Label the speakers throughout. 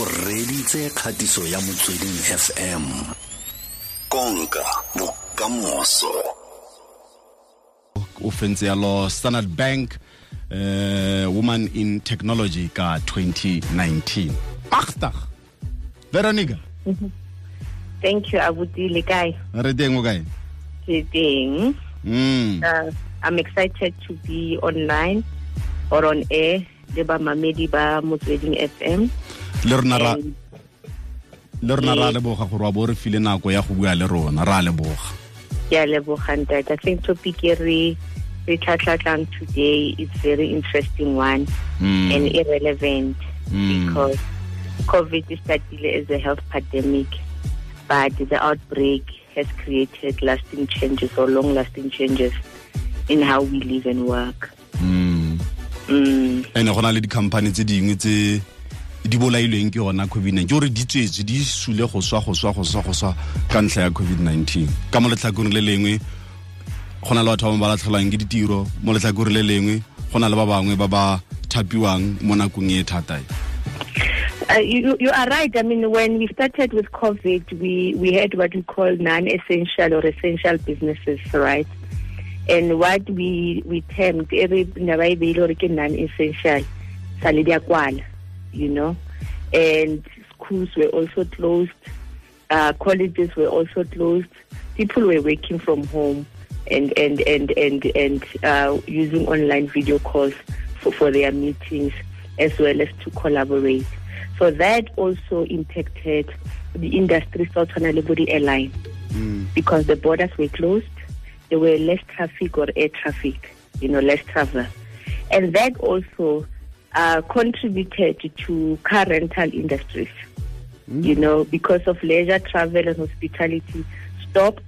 Speaker 1: o reditse kgatiso ya motsweding fm konka bokamoso
Speaker 2: o fentse yalo standard bank uh, woman in technology ka 2019 agtag Veronicah
Speaker 3: Thank you, Abuti Lekai.
Speaker 2: re teng o kae
Speaker 3: Today,
Speaker 2: mm.
Speaker 3: uh, I'm excited to be online or on air. Le ba mamedi ba Motsweding FM.
Speaker 2: Le rona ra
Speaker 3: And
Speaker 2: le rona ra leboga gore wa bo re file nako ya go bua le rona ra leboga
Speaker 3: ke a leboga ntate. I think topic e re re tlatlatlang today is very interesting one
Speaker 2: Mm.
Speaker 3: and irrelevant
Speaker 2: Mm.
Speaker 3: because COVID started as a health pandemic, but the outbreak has created lasting changes or long-lasting changes in how we live and work.
Speaker 2: Mm.
Speaker 3: Mm.
Speaker 2: ene go na le di-company tse dingwe tse di bolailweng ke yona covid-19. Ke gore di tswetse di sule go swa go swa go swa go swa ka ntlha ya covid-19. Ka mo letlhakoreng le lengwe go na le batho ba ba latlhelwang ke ditiro. Mo letlhakoreng le lengwe go na le ba bangwe ba ba thapiwang mo nakong e thata. E
Speaker 3: Uh, you, you are right. I mean, when we started with COVID, we, we had what we call non-essential or essential businesses, right? And what we we termed every non-essential, sale di a kwala, you know, and schools were also closed, uh, colleges were also closed. People were working from home and and and and and uh, using online video calls for, for their meetings as well as to collaborate. So that also impacted the industry, so the airline, because the borders were closed. There were less traffic or air traffic, you know, less travel, and that also uh, contributed to car rental industries. You know, because of leisure travel and hospitality stopped.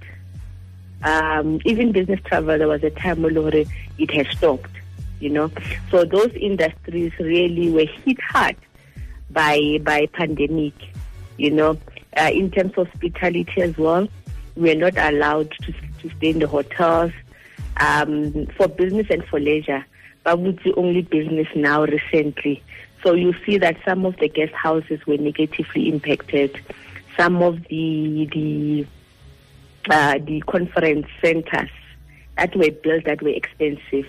Speaker 3: Um, even business travel, there was a time where it has stopped. You know, so those industries really were hit hard by by pandemic. You know, uh, in terms of hospitality as well, we are not allowed to to stay in the hotels um, for business and for leisure. The only business now recently, so you see that some of the guest houses were negatively impacted. Some of the the uh, the conference centers that were built that were expensive,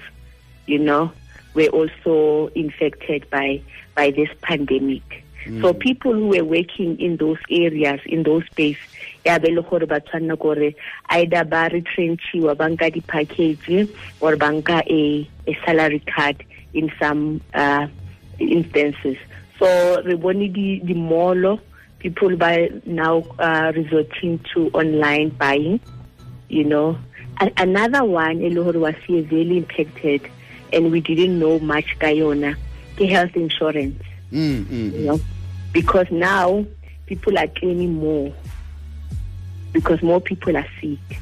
Speaker 3: you know, were also infected by by this pandemic. So people who were working in those areas, in those space, ya be le gore ba tshwanna gore either ba retrenchiwa ba nka di-package or ba nka a, a salary card in some uh, instances. So re bone di, people by now uh, resorting to online buying you know. A- another one, e le gore was severely impacted, and we didn't know much ka yona, ke health insurance,
Speaker 2: mm, mm,
Speaker 3: you know, because now people are claiming more because more people are sick.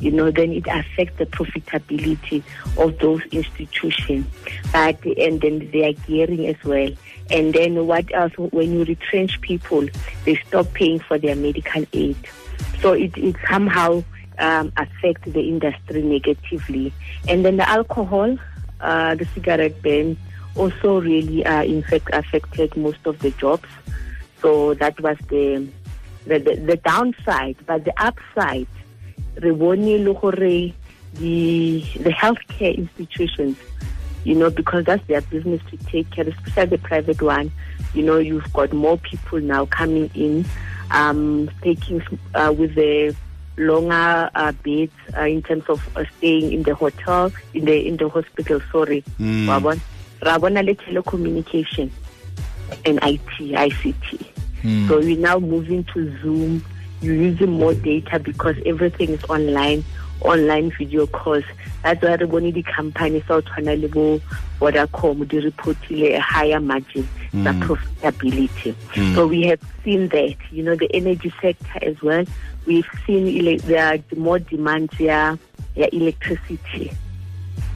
Speaker 3: You know, then it affects the profitability of those institutions. But and then they are gearing as well. And then what else? When you retrench people, they stop paying for their medical aid. So it, it somehow um, affects the industry negatively. And then the alcohol, uh, the cigarette ban, also really uh, in fact affected most of the jobs. So that was the the, the, the downside. But the upside, re bone the the healthcare institutions, you know, because that's their business to take care, especially the private one. You know, you've got more people now coming in, um, taking uh, with the longer uh, beds uh, in terms of uh, staying in the hotel, in the in the hospital. Sorry,
Speaker 2: Mm.
Speaker 3: Ra bona le telecommunication and IT, ICT.
Speaker 2: mm.
Speaker 3: So we're now moving to Zoom. You're using more data because everything is online, online video calls. That's why re bone di-company tsa go tshwana le bo Vodacom di reportile a higher margin
Speaker 2: Mm.
Speaker 3: profitability.
Speaker 2: Mm.
Speaker 3: So we have seen that, you know, the energy sector as well. We've seen there are more demand yeah, yeah, electricity.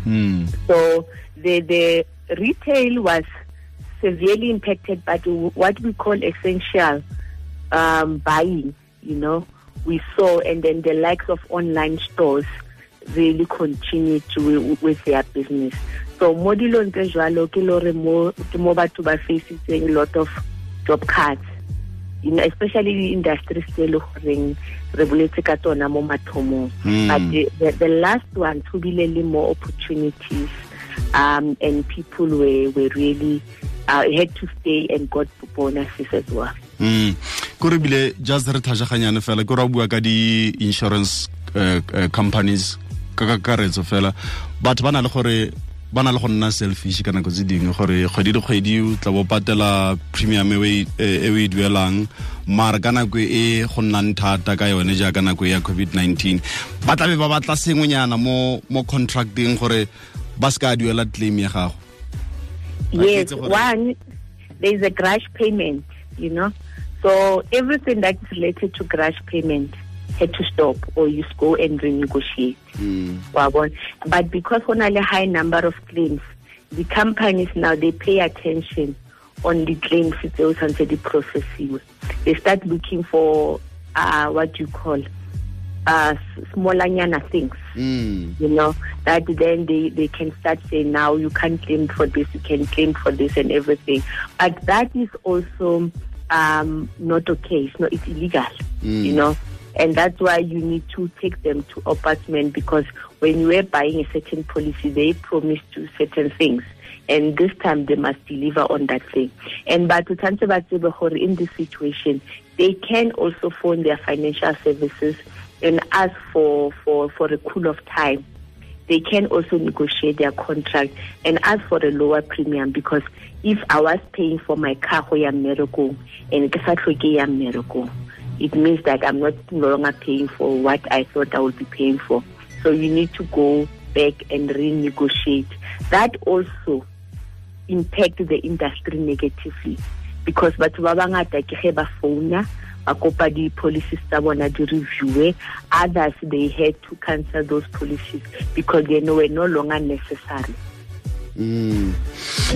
Speaker 2: Mm.
Speaker 3: So the the retail was severely impacted, by what we call essential um, buying, you know, we saw, and then the likes of online stores really continue to with their business. So mo dilong tse jwalo ke le gore mo ke mo batho ba facing a lot of job cuts you know, especially the industry still goreng re boletse ka tsona mo mathomong
Speaker 2: Mm.
Speaker 3: but the, the, the last one to be le more opportunities um, and people were, were really uh, had to stay and got bonuses as well.
Speaker 2: Mm ko re bile just re thajaganyane fela ke bua ka di-insurance uh, uh, companies ka kakaretso fela. Batho ba na le gore ba na le go nna selfish ka nako tse dingwe gore kgwedi le kgwedi o tla bo patela premium e o e- duelang mare ka nako e go nnang thata ka yone jaaka nako ya covid-19 ba tla be ba batla sengwenyana mo mo contracting gore ba se ka duela claim ya gago.
Speaker 3: Yes one there's a garage payment you know? So everything that is related to garage payment had to stop or you go and renegotiate.
Speaker 2: Mm.
Speaker 3: but because on a high number of claims the companies now they pay attention on the claims tseo santse the processiwe. They start looking for uh, what you call uh, s- smallanyana things.
Speaker 2: Mm.
Speaker 3: you know that then they they can start saying now you can't claim for this you can claim for this and everything. But that is also um not okay. It's not it's illegal
Speaker 2: Mm.
Speaker 3: you know? And that's why you need to take them to ombudsman because when you are buying a certain policy they promise to certain things. And this time they must deliver on that thing. And but to Tante Battery in this situation they can also phone their financial services and ask for for for a cool of time. They can also negotiate their contract and ask for a lower premium because if I was paying for my car go ya mmerekong and ke sa tlhoke ya it means that I'm not no longer paying for what I thought I would be paying for. So you need to go back and renegotiate. That also impact the industry negatively because batho ba bangata ke ba founa ba kopa di-policies tsa bona di-reviewe others they had to cancel those policies because they know were no longer necessary
Speaker 2: Mm.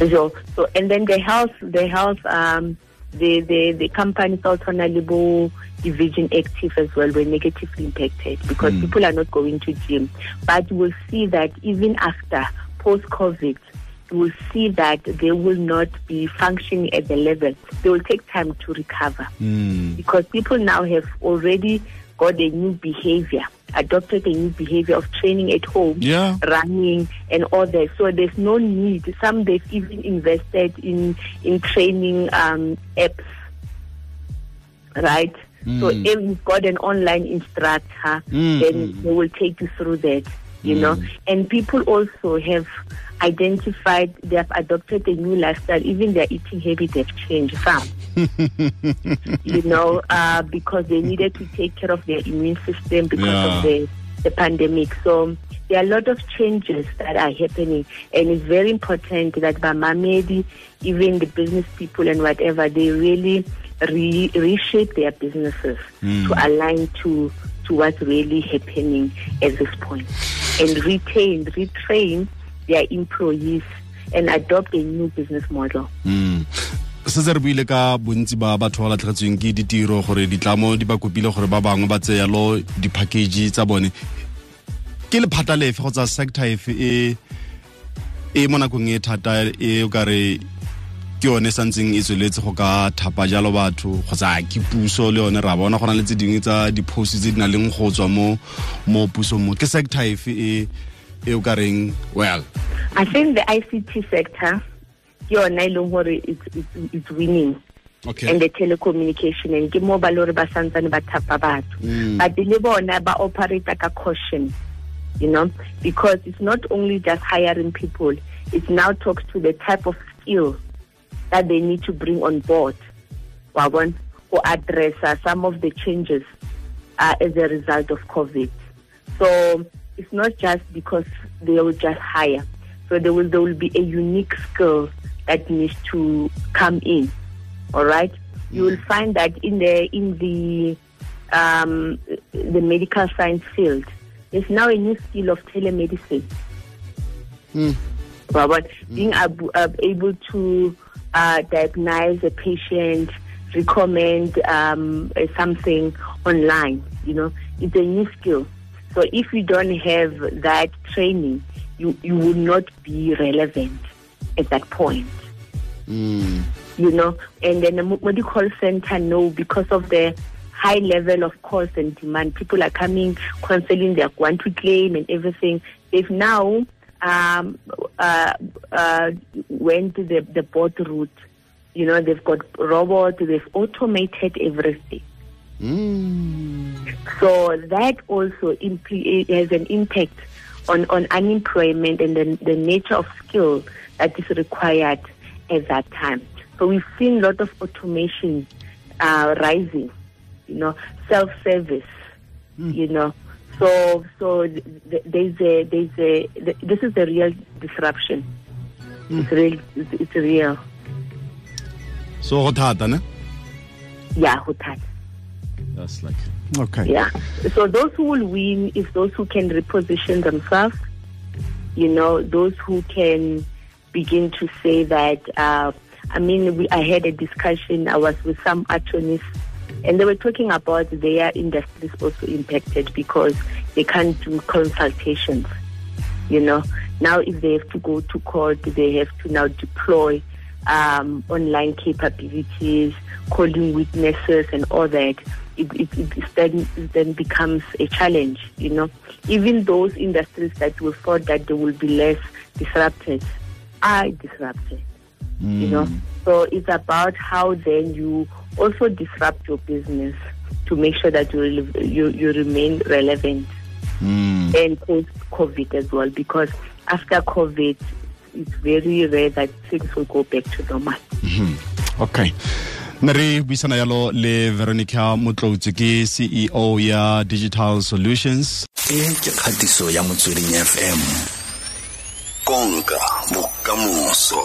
Speaker 3: so, so and then the health the health um the the the companies also enable division active as well were negatively impacted because
Speaker 2: Mm.
Speaker 3: people are not going to gym but we'll see that even after post covid will see that they will not be functioning at the level they will take time to recover
Speaker 2: Mm.
Speaker 3: because people now have already got a new behavior, adopted a new behavior of training at home,
Speaker 2: Yeah.
Speaker 3: running, and all that. So there's no need. Some they've even invested in in training um, apps, right? So
Speaker 2: Mm.
Speaker 3: if you've got an online instructor,
Speaker 2: Mm,
Speaker 3: then
Speaker 2: mm.
Speaker 3: they will take you through that. You know,
Speaker 2: Mm.
Speaker 3: and people also have identified they have adopted a new lifestyle. Even their eating habits have changed. Some you know, uh, because they needed to take care of their immune system because
Speaker 2: Yeah.
Speaker 3: of the, the pandemic. So there are a lot of changes that are happening, and it's very important that Bamamedi, even the business people and whatever, they really re- reshape their businesses
Speaker 2: Mm.
Speaker 3: to align to to what's really happening at this point, and retain, retrain their employees, and adopt a new business model.
Speaker 2: Mm. se se re buile ka bontsi ba batho ba latlhegetsweng ke ditiro gore ditlamo di ba kopile gore ba bangwe ba tseya lo di-package tsa bone ke lephata lefe kgotsa sector efe e mo nakong e thata e o kare ke yone santseng e tsweletse go ka thapa jalo batho kgotsa ke puso le yone ra bona go na le tse dingwe tsa di-post tse di na leng go tswa mo mo pusong mo. Ke sector efe e e o kareng well?
Speaker 3: I think the ICT sector, yona e leng gore it's, it's, it's winning.
Speaker 2: Okay.
Speaker 3: And the telecommunication and ke mo ba le gore ba santsane ba thapa batho.
Speaker 2: Mm.
Speaker 3: but le bona ba operate ka caution you know? Because it's not only just hiring people it now talks to the type of skill that they need to bring on board bona go address uh, some of the changes uh, as a result of covid. So it's not just because they will just hire. So there will there will be a unique skill that needs to come in all right? You will find that in the in the um, the medical science field there's now a new skill of telemedicine.
Speaker 2: Mm.
Speaker 3: Robert, being ab- ab- able to uh, diagnose a patient, recommend um, uh, something online, you know, it's a new skill. So if you don't have that training, you, you will not be relevant at that point.
Speaker 2: Mm.
Speaker 3: you know, and then the medical center, no, because of the high level of calls and demand. People are coming, cancelling their want to claim and everything. They've now um, uh, uh, went to the, the bot route. You know, they've got robots, they've automated everything.
Speaker 2: Mm.
Speaker 3: So that also impl- has an impact on, on unemployment and the, the nature of skill that is required at that time. So we've seen a lot of automation uh, rising, you know, self-service,
Speaker 2: Mm.
Speaker 3: you know. So so th- th- there's a there's a th- this is the real disruption. It's real. It's, it's real.
Speaker 2: so go thata ne
Speaker 3: Yeah, who touch.
Speaker 2: that's like okay
Speaker 3: Yeah. So those who will win is those who can reposition themselves. You know, those who can begin to say that. Uh, I mean, we, I had a discussion. I was with some attorneys, and they were talking about their industries also impacted because they can't do consultations. You know, now if they have to go to court, they have to now deploy um, online capabilities, calling witnesses, and all that. It, it, it then it then becomes a challenge. You know, even those industries that we thought that they will be less disrupted are disrupted. You know, so it's about how then you also disrupt your business to make sure that you you, you remain relevant
Speaker 2: Mm.
Speaker 3: and post COVID as well because after COVID, it's very rare that things will go back to normal.
Speaker 2: okay. Ne re buisana yalo le Veronicah Motloutsi ke ceo ya digital solutions.
Speaker 1: E ke kgatiso ya motsweding fm konka bokamoso